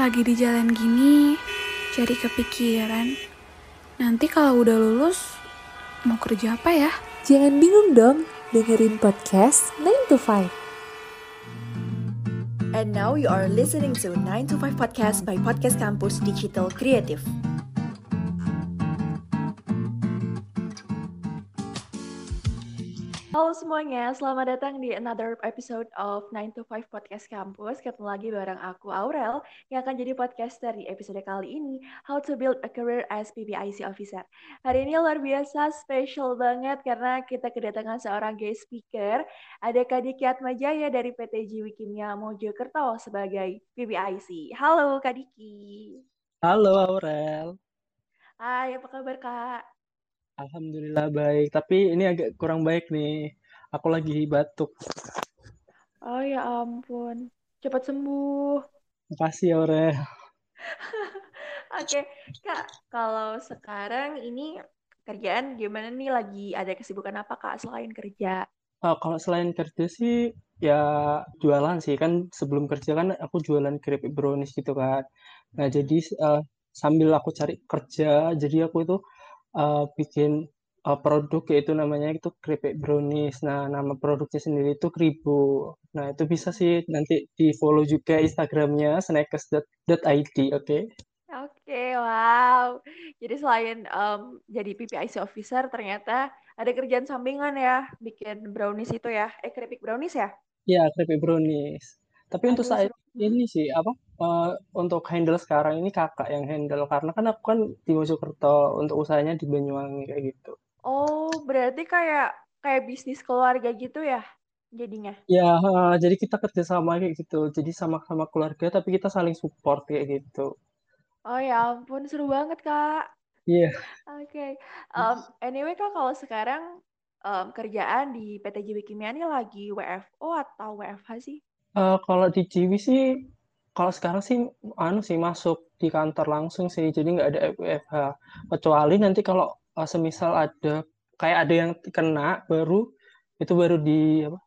Lagi di jalan gini, jadi kepikiran. Nanti kalau udah lulus, mau kerja apa ya? Jangan bingung dong, dengerin podcast 9 to 5. And now you are listening to 9 to 5 podcast by Podcast Campus Digital Creative. Halo semuanya, selamat datang di another episode of 9 to 5 Podcast Campus. Ketemu lagi bareng aku Aurel yang akan jadi podcaster di episode kali ini, How to Build a Career as PPIC Officer. Hari ini luar biasa, spesial banget karena kita kedatangan seorang guest speaker. Ada Kak Diki Atmajaya dari PT Jiwi Kimia Mojokerto sebagai PPIC. Halo Kak Diki. Halo Aurel. Hai, apa kabar Kak? Alhamdulillah baik, tapi ini agak kurang baik nih. Aku lagi batuk. Oh ya ampun, cepat sembuh. Makasih Aurel. Oke, Kak, kalau sekarang ini kerjaan gimana nih? Lagi ada kesibukan apa Kak selain kerja? Oh, kalau selain kerja sih ya jualan sih kan sebelum kerja kan aku jualan keripik brownies gitu kan. Nah jadi uh, sambil aku cari kerja, jadi aku itu uh, bikin uh, produk yaitu namanya itu keripik brownies. Nah, nama produknya sendiri itu Kribo. Nah, itu bisa sih nanti di follow juga Instagramnya snackers.id, oke? Okay? Oke, okay, wow. Jadi selain um, jadi PPIC officer, ternyata ada kerjaan sampingan ya, bikin brownies itu ya. Eh, keripik brownies ya? Iya, keripik brownies. Tapi Aduh, untuk saat ini sih apa uh, untuk handle sekarang ini kakak yang handle karena kan aku kan di Mojokerto untuk usahanya di Banyuwangi kayak gitu. Oh, berarti kayak kayak bisnis keluarga gitu ya jadinya? Ya, uh, jadi kita kerja sama kayak gitu. Jadi sama-sama keluarga tapi kita saling support kayak gitu. Oh ya ampun, seru banget kak. Iya. Yeah. Oke. Okay. Um, anyway kak, kalau sekarang um, kerjaan di PT Jiwi Kimia ini lagi WFO atau WFH sih? Uh, kalau di Ciwi sih, kalau sekarang sih anu sih masuk di kantor langsung sih, jadi nggak ada WFH. Kecuali nanti kalau uh, semisal ada kayak ada yang kena baru itu baru di apa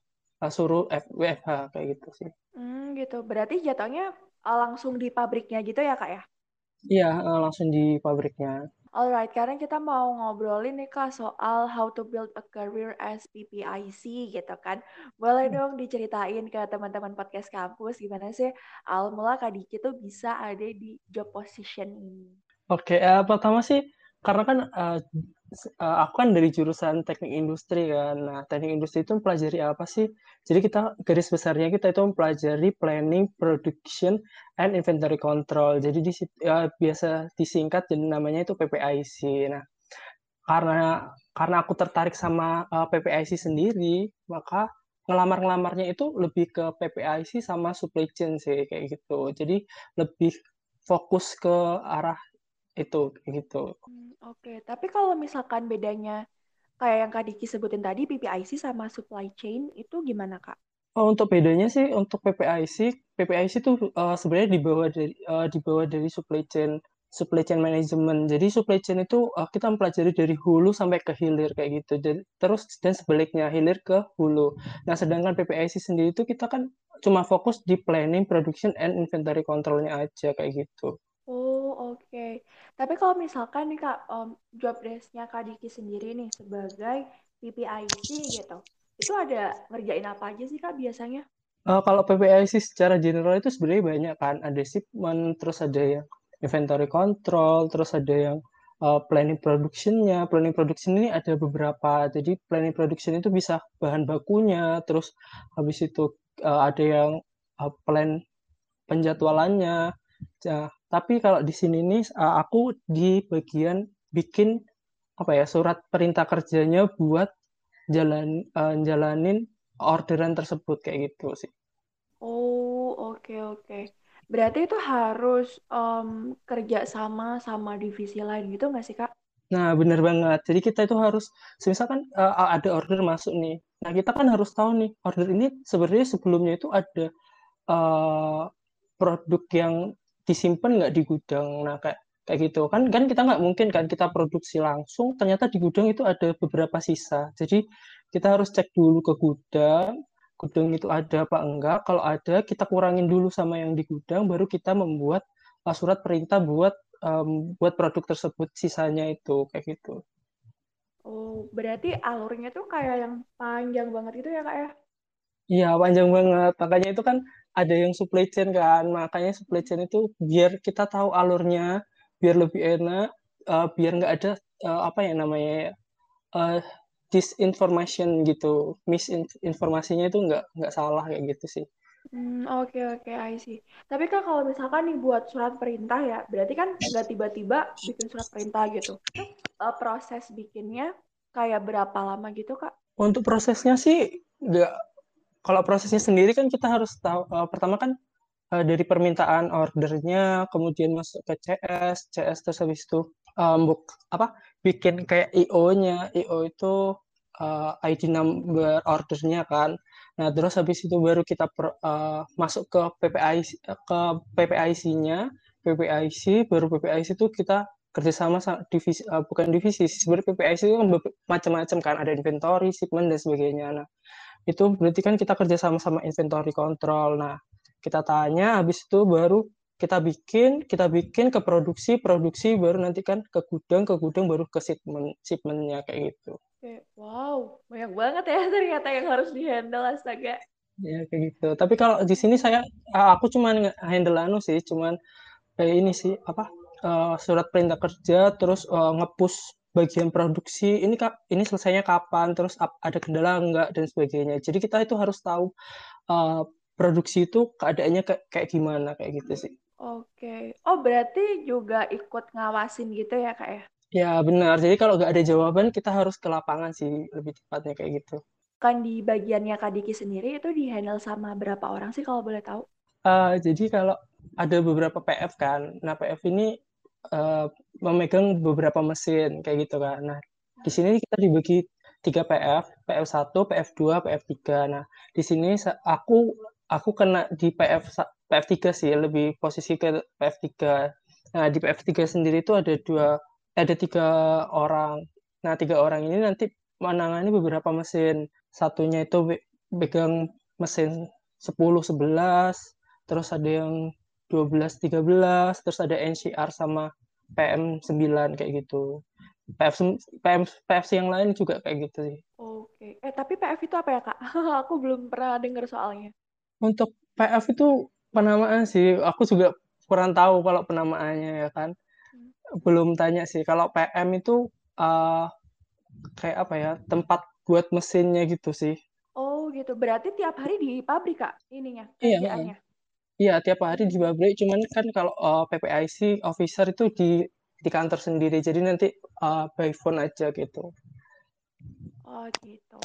uh, suruh WFH kayak gitu sih. Hmm, gitu. Berarti jatuhnya uh, langsung di pabriknya gitu ya kak ya? Iya, uh, langsung di pabriknya. Alright, sekarang kita mau ngobrolin nih Kak soal how to build a career as PPIC gitu kan. Boleh hmm. dong diceritain ke teman-teman podcast kampus gimana sih al mula Kak Diki tuh bisa ada di job position ini. Oke, okay, uh, pertama sih karena kan uh, uh, aku kan dari jurusan teknik industri kan. Nah, teknik industri itu mempelajari apa sih? Jadi kita garis besarnya kita itu mempelajari planning, production, and inventory control. Jadi di uh, biasa disingkat jadi namanya itu PPIC. Nah, karena karena aku tertarik sama uh, PPIC sendiri, maka ngelamar-ngelamarnya itu lebih ke PPIC sama supply chain sih kayak gitu. Jadi lebih fokus ke arah itu gitu. Hmm, Oke, okay. tapi kalau misalkan bedanya kayak yang Kak Diki sebutin tadi PPIC sama supply chain itu gimana Kak? Oh, untuk bedanya sih untuk PPIC, PPIC itu uh, sebenarnya dibawa dari uh, dibawa dari supply chain supply chain management. Jadi supply chain itu uh, kita mempelajari dari hulu sampai ke hilir kayak gitu. Jadi, terus dan sebaliknya hilir ke hulu. Nah, sedangkan PPIC sendiri itu kita kan cuma fokus di planning, production, and inventory controlnya aja kayak gitu. Oh, oke. Tapi kalau misalkan nih Kak, um, job desk-nya Kak Diki sendiri nih sebagai PPIC gitu, itu ada ngerjain apa aja sih Kak biasanya? Uh, kalau PPIC secara general itu sebenarnya banyak kan, ada shipment, terus ada yang inventory control, terus ada yang uh, planning production-nya. Planning production ini ada beberapa, jadi planning production itu bisa bahan bakunya, terus habis itu uh, ada yang uh, plan penjadwalannya. Nah, tapi kalau di sini nih aku di bagian bikin apa ya surat perintah kerjanya buat jalan uh, jalanin orderan tersebut kayak gitu sih. Oh oke okay, oke. Okay. Berarti itu harus um, kerja sama sama divisi lain gitu nggak sih kak? Nah benar banget. Jadi kita itu harus, misalkan uh, ada order masuk nih. Nah kita kan harus tahu nih order ini sebenarnya sebelumnya itu ada uh, produk yang disimpan nggak di gudang nah kayak kayak gitu kan kan kita nggak mungkin kan kita produksi langsung ternyata di gudang itu ada beberapa sisa jadi kita harus cek dulu ke gudang gudang itu ada apa enggak kalau ada kita kurangin dulu sama yang di gudang baru kita membuat uh, surat perintah buat um, buat produk tersebut sisanya itu kayak gitu. Oh, berarti alurnya tuh kayak yang panjang banget gitu ya kak ya? Iya, panjang banget. Makanya itu kan ada yang supply chain kan. Makanya supply chain itu biar kita tahu alurnya, biar lebih enak, uh, biar nggak ada uh, apa ya namanya uh, disinformation gitu, misinformasinya itu nggak nggak salah kayak gitu sih. Hmm, oke oke, I see. Tapi kak kalau misalkan nih buat surat perintah ya, berarti kan nggak tiba-tiba bikin surat perintah gitu. Uh, proses bikinnya kayak berapa lama gitu kak? Untuk prosesnya sih nggak. Kalau prosesnya sendiri kan kita harus tahu. Uh, pertama kan uh, dari permintaan ordernya, kemudian masuk ke CS, CS terus habis itu um, buk, apa bikin kayak IO-nya. IO itu uh, ID number ordernya kan. Nah, terus habis itu baru kita per, uh, masuk ke PPIC ke PPIC-nya, PPIC baru PPIC itu kita kerjasama sama divisi uh, bukan divisi sebenarnya PPIC itu kan macam-macam kan ada inventory, shipment dan sebagainya. Nah, itu berarti kan kita kerjasama sama inventory control. Nah, kita tanya habis itu baru kita bikin, kita bikin ke produksi, produksi baru nanti kan ke gudang, ke gudang baru ke shipment, shipmentnya kayak gitu. Wow, banyak banget ya ternyata yang harus dihandle astaga. Ya kayak gitu. Tapi kalau di sini saya aku cuma handle anu sih, cuman kayak ini sih apa uh, surat perintah kerja terus uh, ngepush bagian produksi ini kak ini selesainya kapan terus ada kendala enggak dan sebagainya jadi kita itu harus tahu uh, produksi itu keadaannya kayak, kayak gimana kayak gitu sih oke oh berarti juga ikut ngawasin gitu ya kak ya Ya benar. Jadi kalau nggak ada jawaban kita harus ke lapangan sih lebih tepatnya kayak gitu. Kan di bagiannya Kak Diki sendiri itu di handle sama berapa orang sih kalau boleh tahu? Uh, jadi kalau ada beberapa PF kan, nah PF ini uh, memegang beberapa mesin kayak gitu kan. Nah di sini kita dibagi tiga PF, PF1, PF2, PF3. Nah di sini aku aku kena di PF PF3 sih lebih posisi ke PF3. Nah di PF3 sendiri itu ada dua ada tiga orang. Nah, tiga orang ini nanti menangani beberapa mesin. Satunya itu pegang mesin 10, 11, terus ada yang 12, 13, terus ada NCR sama PM9 kayak gitu. PF, PM, PF yang lain juga kayak gitu sih. Oke. Eh, tapi PF itu apa ya, Kak? Aku belum pernah dengar soalnya. Untuk PF itu penamaan sih. Aku juga kurang tahu kalau penamaannya ya kan belum tanya sih. Kalau PM itu uh, kayak apa ya? Tempat buat mesinnya gitu sih. Oh gitu. Berarti tiap hari di pabrik kak ininya iya, kerjaannya? Iya. Iya tiap hari di pabrik. Cuman kan kalau uh, PPIC officer itu di di kantor sendiri. Jadi nanti uh, by phone aja gitu. Oh gitu.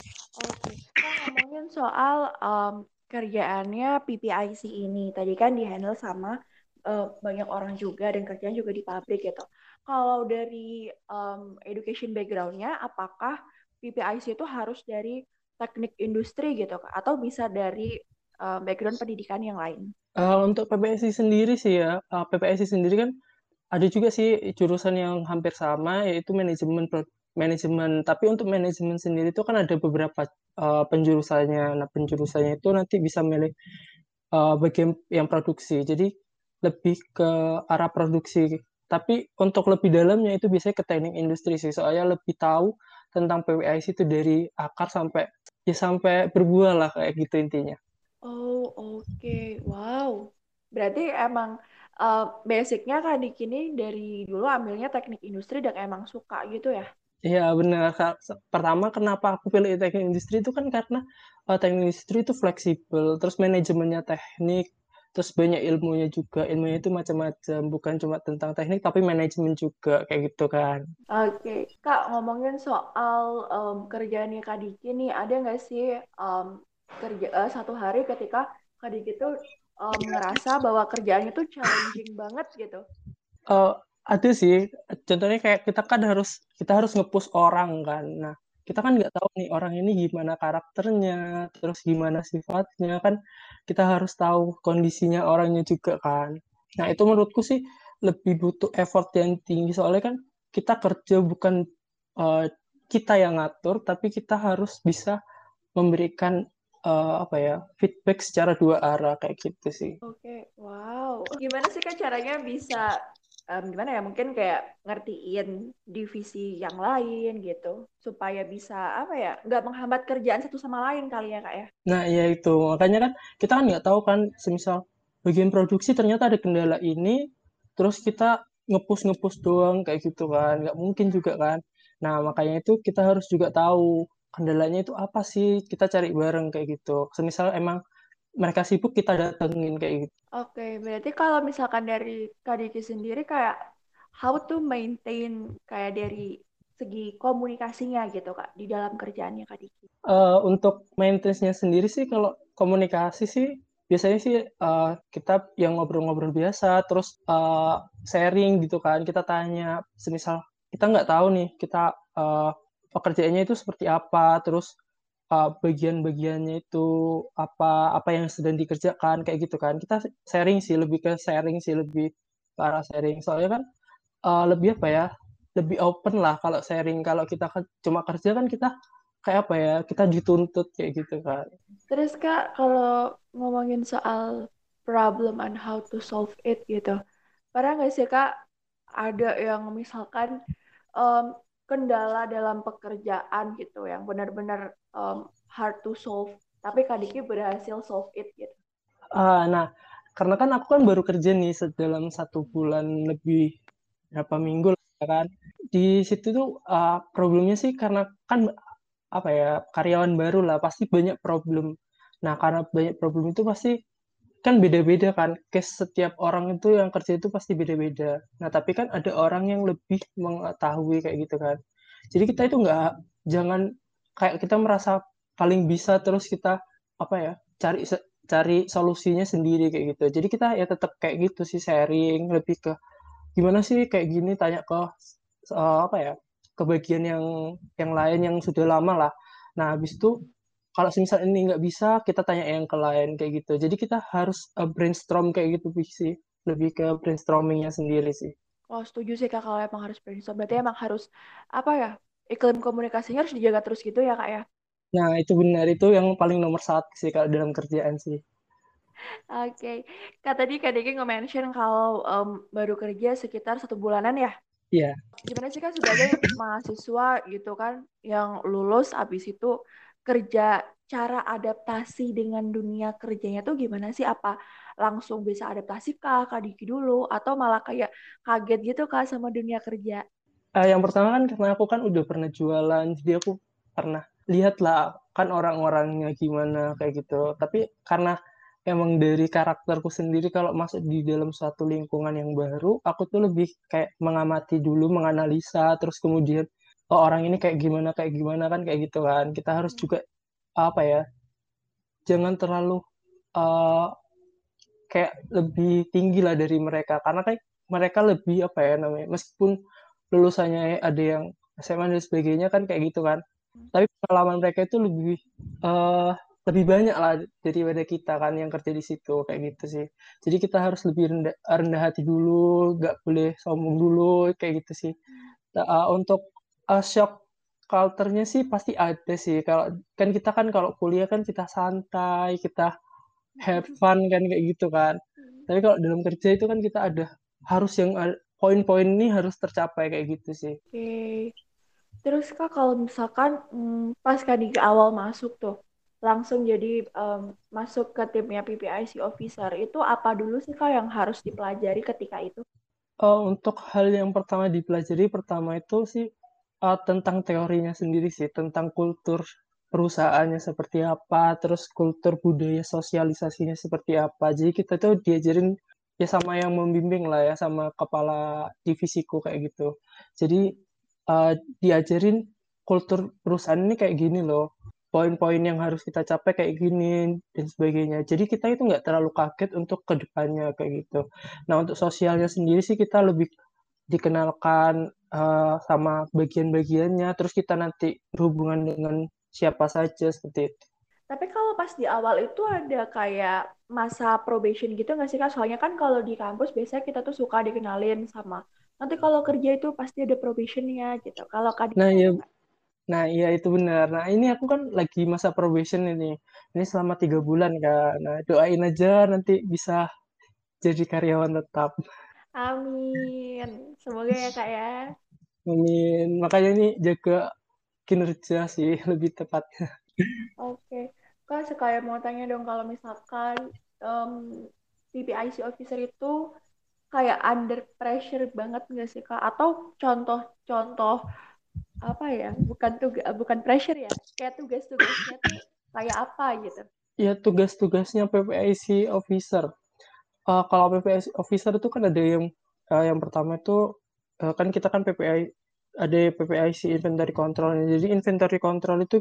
Oke. Kita ngomongin soal um, kerjaannya PPIC ini. Tadi kan di handle sama uh, banyak orang juga dan kerjaan juga di pabrik gitu. Kalau dari um, education backgroundnya, apakah PPIC itu harus dari teknik industri gitu? Atau bisa dari uh, background pendidikan yang lain? Uh, untuk PPIC sendiri sih ya, uh, PPIC sendiri kan ada juga sih jurusan yang hampir sama yaitu manajemen manajemen. Tapi untuk manajemen sendiri itu kan ada beberapa uh, penjurusannya. Nah penjurusannya itu nanti bisa milih uh, bagian yang produksi. Jadi lebih ke arah produksi tapi untuk lebih dalamnya itu biasanya ke teknik industri sih, soalnya lebih tahu tentang PWIC itu dari akar sampai ya sampai berbuah lah kayak gitu intinya. Oh oke, okay. wow. Berarti emang uh, basicnya kan di kini dari dulu ambilnya teknik industri dan emang suka gitu ya? Iya benar. Pertama kenapa aku pilih teknik industri itu kan karena uh, teknik industri itu fleksibel, terus manajemennya teknik, terus banyak ilmunya juga ilmunya itu macam-macam bukan cuma tentang teknik tapi manajemen juga kayak gitu kan oke okay. kak ngomongin soal um, kerjaannya kak Diki nih ada nggak sih um, kerja uh, satu hari ketika kak Diki tuh um, ngerasa bahwa kerjaannya tuh challenging banget gitu. Uh, ada sih. Contohnya kayak kita kan harus kita harus ngepush orang kan. Nah kita kan nggak tahu nih orang ini gimana karakternya, terus gimana sifatnya. Kan kita harus tahu kondisinya orangnya juga kan. Nah itu menurutku sih lebih butuh effort yang tinggi. Soalnya kan kita kerja bukan uh, kita yang ngatur, tapi kita harus bisa memberikan uh, apa ya feedback secara dua arah kayak gitu sih. Oke, okay. wow. Gimana sih kak caranya bisa um, gimana ya mungkin kayak ngertiin divisi yang lain gitu supaya bisa apa ya nggak menghambat kerjaan satu sama lain kali ya kak ya nah ya itu makanya kan kita kan nggak tahu kan semisal bagian produksi ternyata ada kendala ini terus kita ngepus ngepus doang kayak gitu kan nggak mungkin juga kan nah makanya itu kita harus juga tahu kendalanya itu apa sih? Kita cari bareng kayak gitu. Semisal emang mereka sibuk kita datengin kayak gitu. Oke, berarti kalau misalkan dari Kak Diki sendiri kayak how to maintain kayak dari segi komunikasinya gitu Kak di dalam kerjaannya Kak Diki? Uh, untuk maintenance-nya sendiri sih kalau komunikasi sih biasanya sih uh, kita yang ngobrol-ngobrol biasa terus uh, sharing gitu kan. Kita tanya semisal kita nggak tahu nih kita uh, pekerjaannya itu seperti apa terus uh, bagian-bagiannya itu apa apa yang sedang dikerjakan kayak gitu kan. Kita sharing sih lebih ke sharing sih lebih ke sharing. Soalnya kan uh, lebih apa ya lebih open lah kalau sharing. Kalau kita cuma kerja kan kita kayak apa ya kita dituntut kayak gitu kan. Terus kak kalau ngomongin soal problem and how to solve it gitu pernah nggak sih kak ada yang misalkan um, kendala dalam pekerjaan gitu yang benar-benar um, hard to solve. Tapi Kak Diki berhasil solve it gitu. Uh, nah karena kan aku kan baru kerja nih dalam satu bulan lebih berapa minggu lah kan. Di situ tuh uh, problemnya sih karena kan apa ya karyawan baru lah pasti banyak problem. Nah karena banyak problem itu pasti kan beda-beda kan. Case setiap orang itu yang kerja itu pasti beda-beda. Nah tapi kan ada orang yang lebih mengetahui kayak gitu kan. Jadi kita itu nggak jangan kayak kita merasa paling bisa terus kita apa ya cari cari solusinya sendiri kayak gitu. Jadi kita ya tetap kayak gitu sih sharing lebih ke gimana sih kayak gini? Tanya ke uh, apa ya ke bagian yang yang lain yang sudah lama lah. Nah habis itu kalau misalnya ini nggak bisa kita tanya yang ke lain kayak gitu jadi kita harus uh, brainstorm kayak gitu sih lebih ke brainstormingnya sendiri sih Oh setuju sih kak kalau emang harus brainstorm berarti emang harus apa ya iklim komunikasinya harus dijaga terus gitu ya kak ya nah itu benar itu yang paling nomor satu sih kalau dalam kerjaan sih Oke, okay. Kak tadi Kak Deki nge-mention kalau um, baru kerja sekitar satu bulanan ya? Iya. Yeah. Gimana sih kan sebagai mahasiswa gitu kan yang lulus abis itu kerja cara adaptasi dengan dunia kerjanya tuh gimana sih? Apa langsung bisa adaptasi kah Kak Diki dulu atau malah kayak kaget gitu Kak sama dunia kerja? Uh, yang pertama kan karena aku kan udah pernah jualan, jadi aku pernah lihat lah kan orang-orangnya gimana kayak gitu. Tapi karena emang dari karakterku sendiri kalau masuk di dalam suatu lingkungan yang baru, aku tuh lebih kayak mengamati dulu, menganalisa, terus kemudian oh orang ini kayak gimana kayak gimana kan kayak gitu kan. Kita harus juga apa ya jangan terlalu uh, kayak lebih tinggi lah dari mereka. Karena kayak mereka lebih apa ya namanya meskipun lulusannya ada yang SMA dan sebagainya kan kayak gitu kan. Tapi pengalaman mereka itu lebih uh, lebih banyak lah daripada kita kan yang kerja di situ kayak gitu sih. Jadi kita harus lebih rendah, rendah hati dulu nggak boleh sombong dulu kayak gitu sih. Uh, untuk uh, shock culture-nya sih pasti ada sih. Kalau kan kita kan kalau kuliah kan kita santai, kita have fun kan kayak gitu kan. Tapi kalau dalam kerja itu kan kita ada harus yang poin-poin ini harus tercapai kayak gitu sih. Oke. Okay. Terus kak kalau misalkan hmm, pas kan di awal masuk tuh langsung jadi um, masuk ke timnya PPIC officer itu apa dulu sih kak yang harus dipelajari ketika itu? Uh, untuk hal yang pertama dipelajari pertama itu sih uh, tentang teorinya sendiri sih, tentang kultur perusahaannya seperti apa, terus kultur budaya sosialisasinya seperti apa. Jadi kita tuh diajarin ya sama yang membimbing lah ya, sama kepala divisiku kayak gitu. Jadi uh, diajarin kultur perusahaan ini kayak gini loh, poin-poin yang harus kita capai kayak gini dan sebagainya. Jadi kita itu nggak terlalu kaget untuk ke depannya kayak gitu. Nah untuk sosialnya sendiri sih kita lebih dikenalkan uh, sama bagian-bagiannya, terus kita nanti berhubungan dengan siapa saja seperti itu. Tapi kalau pas di awal itu ada kayak masa probation gitu nggak sih kak? Soalnya kan kalau di kampus biasanya kita tuh suka dikenalin sama nanti kalau kerja itu pasti ada probationnya gitu. Kalau kak Nah ya, Nah, iya itu benar. Nah, ini aku kan lagi masa probation ini. Ini selama tiga bulan kan. Nah, doain aja nanti bisa jadi karyawan tetap. Amin. Semoga ya kak ya. Amin. Makanya ini jaga kinerja sih lebih tepatnya. Oke. Kak, sekalian mau tanya dong kalau misalkan um, PPIC officer itu kayak under pressure banget nggak sih kak? Atau contoh-contoh apa ya? Bukan tugas, bukan pressure ya? Kayak tugas-tugasnya tuh kayak apa gitu? Ya tugas-tugasnya PPIC officer. Uh, kalau PPIC officer itu kan ada yang uh, yang pertama itu uh, kan kita kan PPI ada PPIC inventory control. Jadi inventory control itu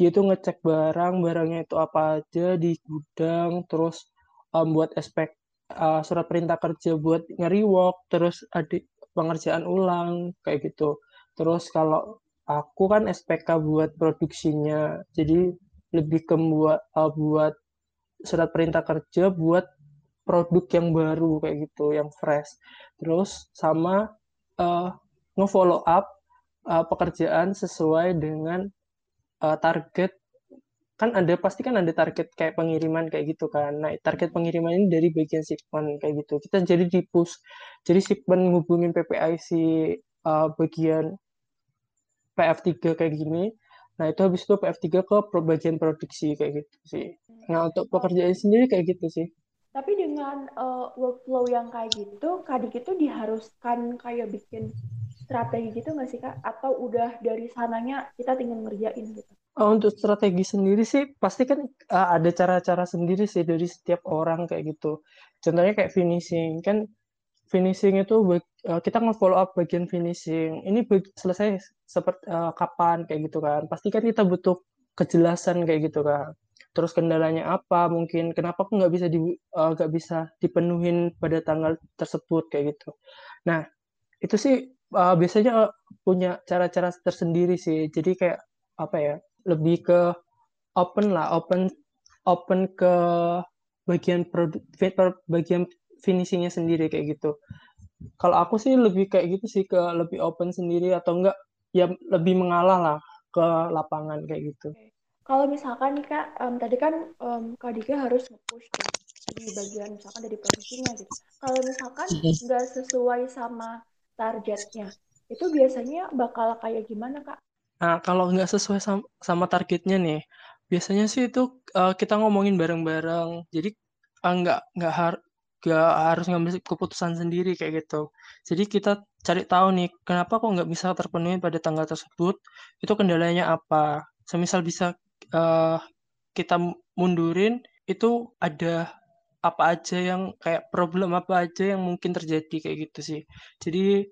dia itu ngecek barang, barangnya itu apa aja di gudang, terus um, buat aspek uh, surat perintah kerja buat ngeri-work, terus ada pengerjaan ulang kayak gitu. Terus kalau aku kan SPK buat produksinya, jadi lebih ke buat uh, buat surat perintah kerja buat produk yang baru kayak gitu, yang fresh. Terus sama uh, nge-follow up uh, pekerjaan sesuai dengan uh, target kan ada pasti kan ada target kayak pengiriman kayak gitu kan. Nah, target pengiriman ini dari bagian shipment kayak gitu. Kita jadi di push. Jadi shipment ngubungin PPIC uh, bagian PF3 kayak gini. Nah, itu habis itu PF3 ke bagian produksi kayak gitu sih. Nah, untuk pekerjaan sendiri kayak gitu sih. Tapi dengan uh, workflow yang kayak gitu, Kadik itu diharuskan kayak bikin strategi gitu nggak sih kak? Atau udah dari sananya kita tinggal ngerjain gitu? Oh, untuk strategi sendiri sih pasti kan uh, ada cara-cara sendiri sih dari setiap orang kayak gitu. Contohnya kayak finishing kan finishing itu uh, kita nge-follow up bagian finishing. Ini selesai seperti uh, kapan kayak gitu kan. Pasti kan kita butuh kejelasan kayak gitu kan. Terus kendalanya apa? Mungkin kenapa aku nggak bisa di nggak uh, bisa dipenuhin pada tanggal tersebut kayak gitu. Nah itu sih uh, biasanya punya cara-cara tersendiri sih. Jadi kayak apa ya? Lebih ke open lah, open open ke bagian produk bagian finishingnya sendiri kayak gitu. Kalau aku sih lebih kayak gitu sih ke lebih open sendiri atau enggak ya lebih mengalah lah ke lapangan kayak gitu. Kalau misalkan nih kak, um, tadi kan um, kak Dika harus nge-push di bagian misalkan dari produksinya gitu. Kalau misalkan nggak sesuai sama targetnya, itu biasanya bakal kayak gimana kak? Nah, kalau nggak sesuai sama, sama targetnya nih, biasanya sih itu uh, kita ngomongin bareng-bareng. Jadi uh, nggak nggak har nggak harus ngambil keputusan sendiri kayak gitu. Jadi kita cari tahu nih, kenapa kok nggak bisa terpenuhi pada tanggal tersebut? Itu kendalanya apa? Semisal bisa uh, kita mundurin, itu ada apa aja yang kayak problem apa aja yang mungkin terjadi kayak gitu sih. Jadi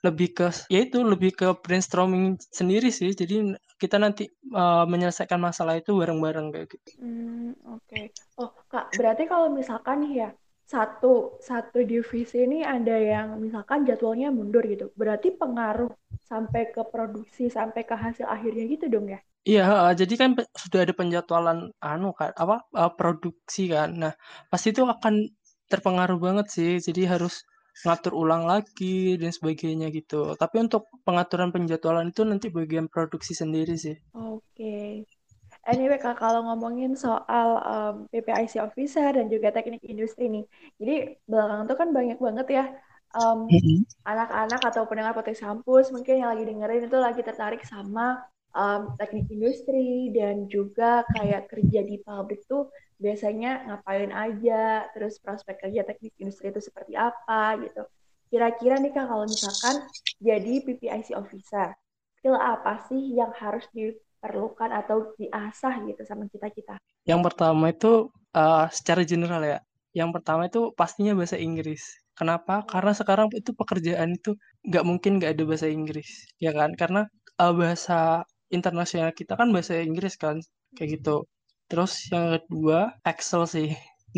lebih ke ya itu lebih ke brainstorming sendiri sih. Jadi kita nanti uh, menyelesaikan masalah itu bareng-bareng kayak gitu. Hmm, oke. Okay. Oh, Kak, berarti kalau misalkan ya satu satu divisi ini ada yang misalkan jadwalnya mundur gitu. Berarti pengaruh sampai ke produksi sampai ke hasil akhirnya gitu dong ya? Iya, jadi kan sudah ada penjadwalan anu kan apa uh, produksi kan. Nah, pasti itu akan terpengaruh banget sih. Jadi harus ngatur ulang lagi dan sebagainya gitu. Tapi untuk pengaturan penjadwalan itu nanti bagian produksi sendiri sih. Oke. Okay. Anyway, Kak, kalau ngomongin soal um, PPIC officer dan juga teknik industri nih. Jadi belakangan itu kan banyak banget ya um, anak-anak atau pendengar potensi kampus mungkin yang lagi dengerin itu lagi tertarik sama um, teknik industri dan juga kayak kerja di pabrik tuh biasanya ngapain aja, terus prospek kerja teknik industri itu seperti apa gitu. Kira-kira nih Kak kalau misalkan jadi PPIC officer, skill apa sih yang harus diperlukan atau diasah gitu sama kita-kita? Yang pertama itu uh, secara general ya. Yang pertama itu pastinya bahasa Inggris. Kenapa? Karena sekarang itu pekerjaan itu nggak mungkin nggak ada bahasa Inggris, ya kan? Karena uh, bahasa internasional kita kan bahasa Inggris kan kayak gitu. Terus yang kedua Excel sih.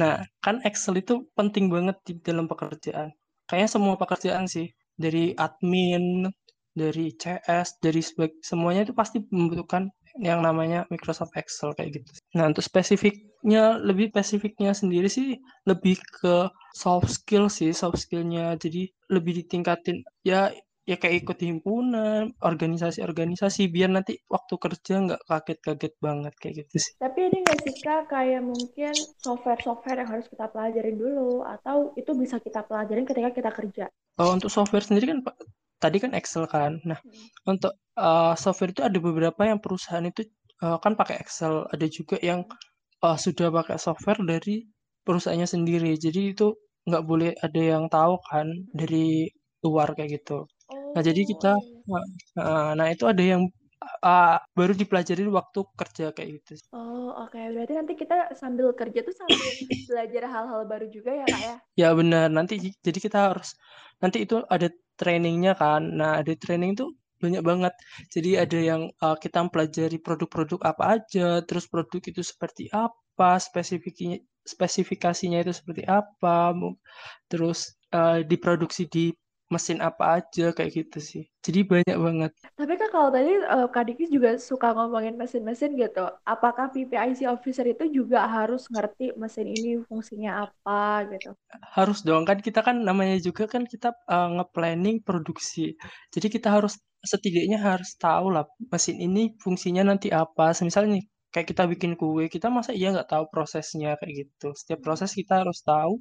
Nah kan Excel itu penting banget di dalam pekerjaan. Kayaknya semua pekerjaan sih. Dari admin dari CS dari semuanya itu pasti membutuhkan yang namanya Microsoft Excel kayak gitu. Nah untuk spesifiknya lebih spesifiknya sendiri sih lebih ke soft skill sih soft skillnya. Jadi lebih ditingkatin. Ya ya kayak ikut himpunan, organisasi-organisasi biar nanti waktu kerja nggak kaget-kaget banget kayak gitu sih. Tapi ada nggak sih Kak kayak mungkin software-software yang harus kita pelajarin dulu atau itu bisa kita pelajarin ketika kita kerja? Oh, untuk software sendiri kan Pak, tadi kan Excel kan. Nah, Hmm. untuk uh, software itu ada beberapa yang perusahaan itu uh, kan pakai Excel, ada juga yang uh, sudah pakai software dari perusahaannya sendiri. Jadi itu nggak boleh ada yang tahu kan dari luar kayak gitu. Nah, jadi Oh, kita, iya. nah itu ada yang uh, baru dipelajari waktu kerja kayak gitu. Oh, oke. Berarti nanti kita sambil kerja tuh sambil belajar hal-hal baru juga ya, Kak ya? Ya benar, nanti jadi kita harus nanti itu ada trainingnya kan. Nah, ada training tuh banyak banget. Jadi ada yang uh, kita mempelajari produk-produk apa aja, terus produk itu seperti apa, spesifikasinya spesifikasinya itu seperti apa, terus uh, diproduksi di mesin apa aja kayak gitu sih. Jadi banyak banget. Tapi kak kalau tadi uh, Kak Diki juga suka ngomongin mesin-mesin gitu. Apakah PPIC officer itu juga harus ngerti mesin ini fungsinya apa gitu? Harus dong kan kita kan namanya juga kan kita uh, nge-planning produksi. Jadi kita harus setidaknya harus tahu lah mesin ini fungsinya nanti apa. Misalnya nih kayak kita bikin kue, kita masa iya nggak tahu prosesnya kayak gitu. Setiap proses kita harus tahu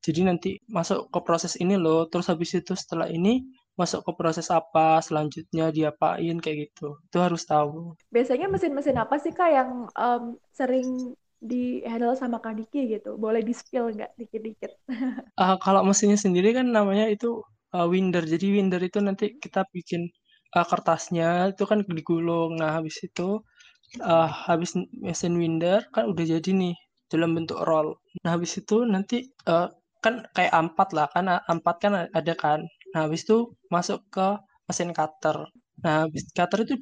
jadi nanti masuk ke proses ini loh, terus habis itu setelah ini masuk ke proses apa, selanjutnya diapain kayak gitu. Itu harus tahu. Biasanya mesin-mesin apa sih Kak yang um, sering di handle sama Kak Diki gitu? Boleh di-spill nggak dikit-dikit? uh, kalau mesinnya sendiri kan namanya itu uh, winder. Jadi winder itu nanti kita bikin uh, kertasnya itu kan digulung. Nah, habis itu uh, habis mesin winder kan udah jadi nih dalam bentuk roll. Nah, habis itu nanti uh, kan kayak ampat lah kan ampat kan ada kan. Nah habis itu masuk ke mesin cutter. Nah habis cutter itu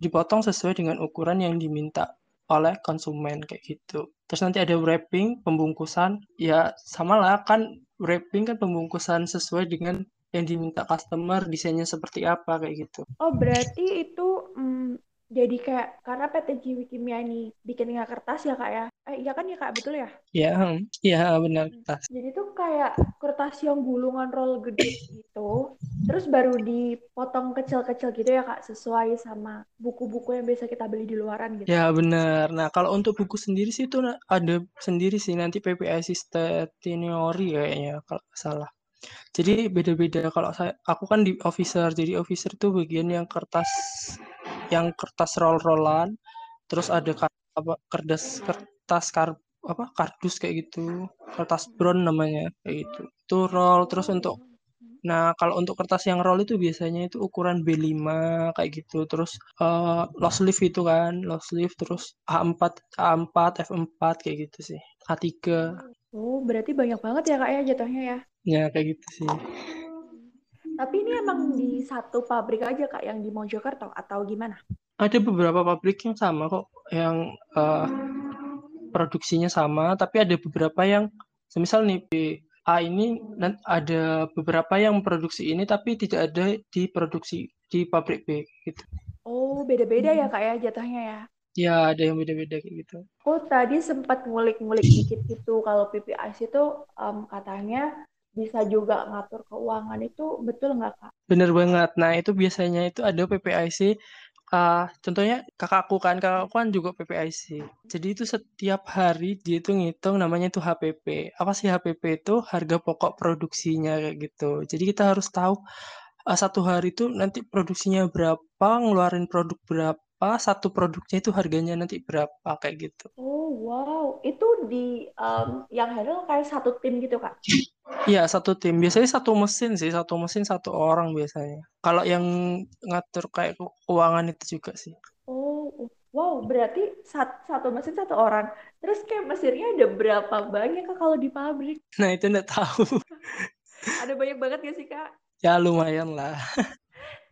dipotong sesuai dengan ukuran yang diminta oleh konsumen kayak gitu. Terus nanti ada wrapping pembungkusan. Ya sama lah kan wrapping kan pembungkusan sesuai dengan yang diminta customer desainnya seperti apa kayak gitu. Oh berarti itu hmm, jadi kayak karena PT Jiwi Kimia ini bikinnya kertas ya kak ya? Eh iya kan ya kak? Betul ya? Iya iya benar kertas. Jadi tuh kayak kertas yang gulungan roll gede gitu terus baru dipotong kecil-kecil gitu ya kak? Sesuai sama buku-buku yang biasa kita beli di luaran gitu. Ya benar. Nah kalau untuk buku sendiri sih itu ada sendiri sih. Nanti PPIC Stationery kayaknya kalau salah. Jadi beda-beda. Kalau saya aku kan di officer. Jadi officer tuh bagian yang kertas yang kertas roll-rollan terus ada apa kertas kertas kar apa kardus kayak gitu kertas brown namanya kayak gitu. Itu roll terus untuk nah kalau untuk kertas yang roll itu biasanya itu ukuran B5 kayak gitu. Terus uh, low sleeve itu kan low sleeve terus A4 A4 F4 kayak gitu sih. A3 oh berarti banyak banget ya kak ya jatuhnya ya? Ya kayak gitu sih tapi ini emang di satu pabrik aja kak yang di Mojokerto atau gimana? Ada beberapa pabrik yang sama kok, yang uh, produksinya sama, tapi ada beberapa yang, semisal nih A ini ada beberapa yang produksi ini tapi tidak ada di produksi di pabrik B gitu. Oh beda-beda ya kak ya jatuhnya ya? Ya ada yang beda-beda kayak gitu. Oh tadi sempat ngulik-ngulik dikit gitu kalau PPIC itu um, katanya bisa juga ngatur keuangan itu betul nggak kak? Bener banget. Nah itu biasanya itu ada PPIC. Uh, contohnya kakakku kan, kakakku kan juga PPIC. Jadi itu setiap hari dia itu ngitung namanya itu HPP. Apa sih HPP itu? Harga pokok produksinya kayak gitu. Jadi kita harus tahu uh, satu hari itu nanti produksinya berapa, ngeluarin produk berapa, satu produknya itu harganya nanti berapa kayak gitu. Oh wow, itu di um, yang handle kayak satu tim gitu kak? Iya satu tim. Biasanya satu mesin sih, satu mesin satu orang biasanya. Kalau yang ngatur kayak keuangan itu juga sih. Oh wow, berarti satu, satu mesin satu orang. Terus kayak mesinnya ada berapa banyak kak kalau di pabrik? Nah itu nggak tahu. ada banyak banget gak sih kak? Ya lumayan lah.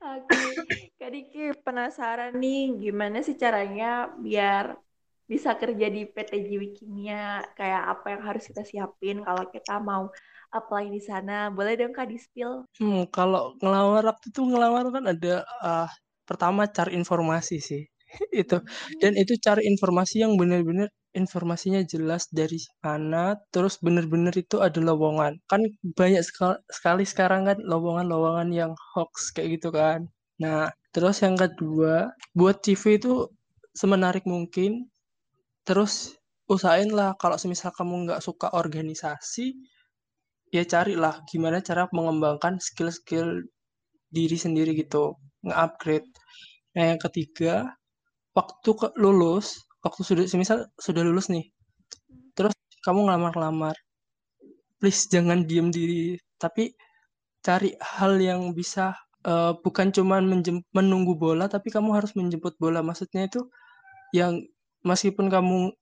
Oke, Kak Diki penasaran nih gimana sih caranya biar bisa kerja di PT Jiwi Kimia, kayak apa yang harus kita siapin kalau kita mau apply di sana. Boleh dong Kak di-spill? Hmm, kalau ngelamar waktu itu ngelamar kan ada uh, pertama cari informasi sih. itu dan itu cari informasi yang benar-benar informasinya jelas dari mana, terus bener-bener itu ada lowongan. Kan banyak sekal- sekali sekarang kan lowongan-lowongan yang hoax kayak gitu kan. Nah, terus yang kedua, buat CV itu semenarik mungkin. Terus usahain lah kalau semisal kamu nggak suka organisasi, ya carilah gimana cara mengembangkan skill-skill diri sendiri gitu, nge-upgrade. Nah, yang ketiga, waktu ke lulus, waktu sudah semisal sudah lulus nih, terus kamu ngelamar-lamar, please jangan diem diri, tapi cari hal yang bisa uh, bukan cuma menunggu bola, tapi kamu harus menjemput bola. Maksudnya itu yang meskipun kamu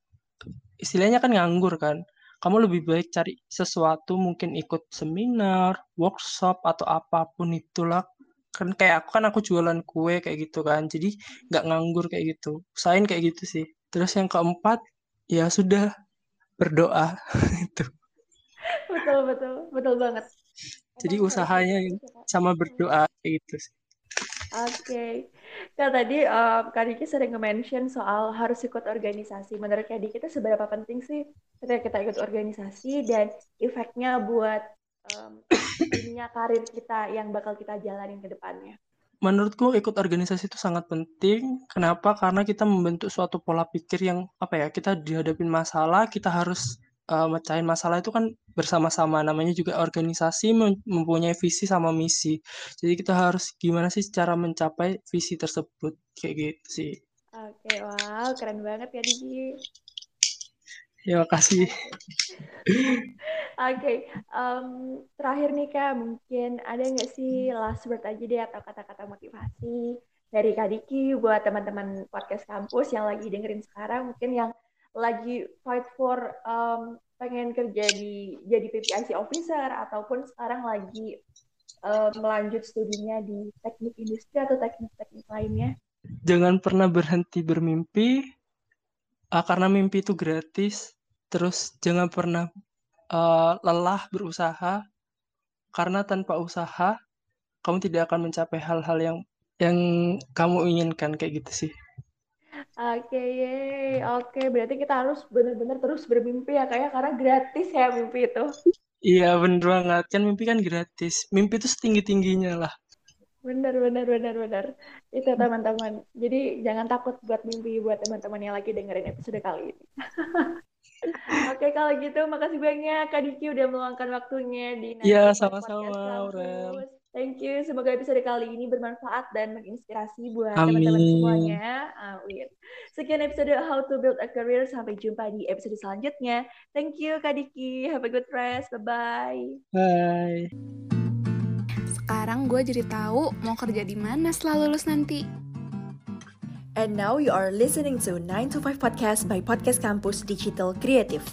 istilahnya kan nganggur kan, kamu lebih baik cari sesuatu mungkin ikut seminar, workshop atau apa pun itulah. Kan kayak aku kan aku jualan kue kayak gitu kan jadi nggak nganggur kayak gitu. Usahain kayak gitu sih. Terus yang keempat ya sudah berdoa. Itu. Betul betul betul banget jadi usahanya sama berdoa gitu sih Oke, okay. nah tadi um, Kak Diki sering nge-mention soal harus ikut organisasi. Menurut Kak Diki itu seberapa penting sih ketika kita ikut organisasi dan efeknya buat um, ininya karir kita yang bakal kita jalanin ke depannya? Menurutku ikut organisasi itu sangat penting. Kenapa? Karena kita membentuk suatu pola pikir yang apa ya? Kita dihadapin masalah, kita harus uh, mecahin masalah itu kan bersama-sama. Namanya juga organisasi mempunyai visi sama misi. Jadi kita harus gimana sih cara mencapai visi tersebut? Kayak gitu sih. Oke wow keren banget ya Digi ya makasih oke okay. um, terakhir nih kak mungkin ada nggak sih last word aja deh atau kata-kata motivasi dari Kak Diki buat teman-teman podcast kampus yang lagi dengerin sekarang mungkin yang lagi fight for um, pengen kerja di jadi PPIC officer ataupun sekarang lagi uh, melanjut studinya di teknik industri atau teknik-teknik lainnya? Jangan pernah berhenti bermimpi uh, karena mimpi itu gratis. Terus jangan pernah uh, lelah berusaha karena tanpa usaha kamu tidak akan mencapai hal-hal yang yang kamu inginkan kayak gitu sih. Oke, okay, oke. Okay. Berarti kita harus benar-benar terus bermimpi ya, kayak karena gratis ya mimpi itu. Iya, bener banget. Kan mimpi kan gratis. Mimpi itu setinggi-tingginya lah. Bener, bener, bener, bener. Itu teman-teman. Jadi jangan takut buat mimpi buat teman-teman yang lagi dengerin episode kali ini. Oke, kalau gitu makasih banyak Kak Diki udah meluangkan waktunya di Iya, sama-sama, Aurel. Thank you. Semoga episode kali ini bermanfaat dan menginspirasi buat teman-teman semuanya. Amin. Sekian episode How to Build a Career. Sampai jumpa di episode selanjutnya. Thank you, Kak Diki. Have a good rest. Bye-bye. Bye. Sekarang gue jadi tahu mau kerja di mana setelah lulus nanti. And now you are listening to 9 to 5 Podcast by Podcast Campus Digital Creative.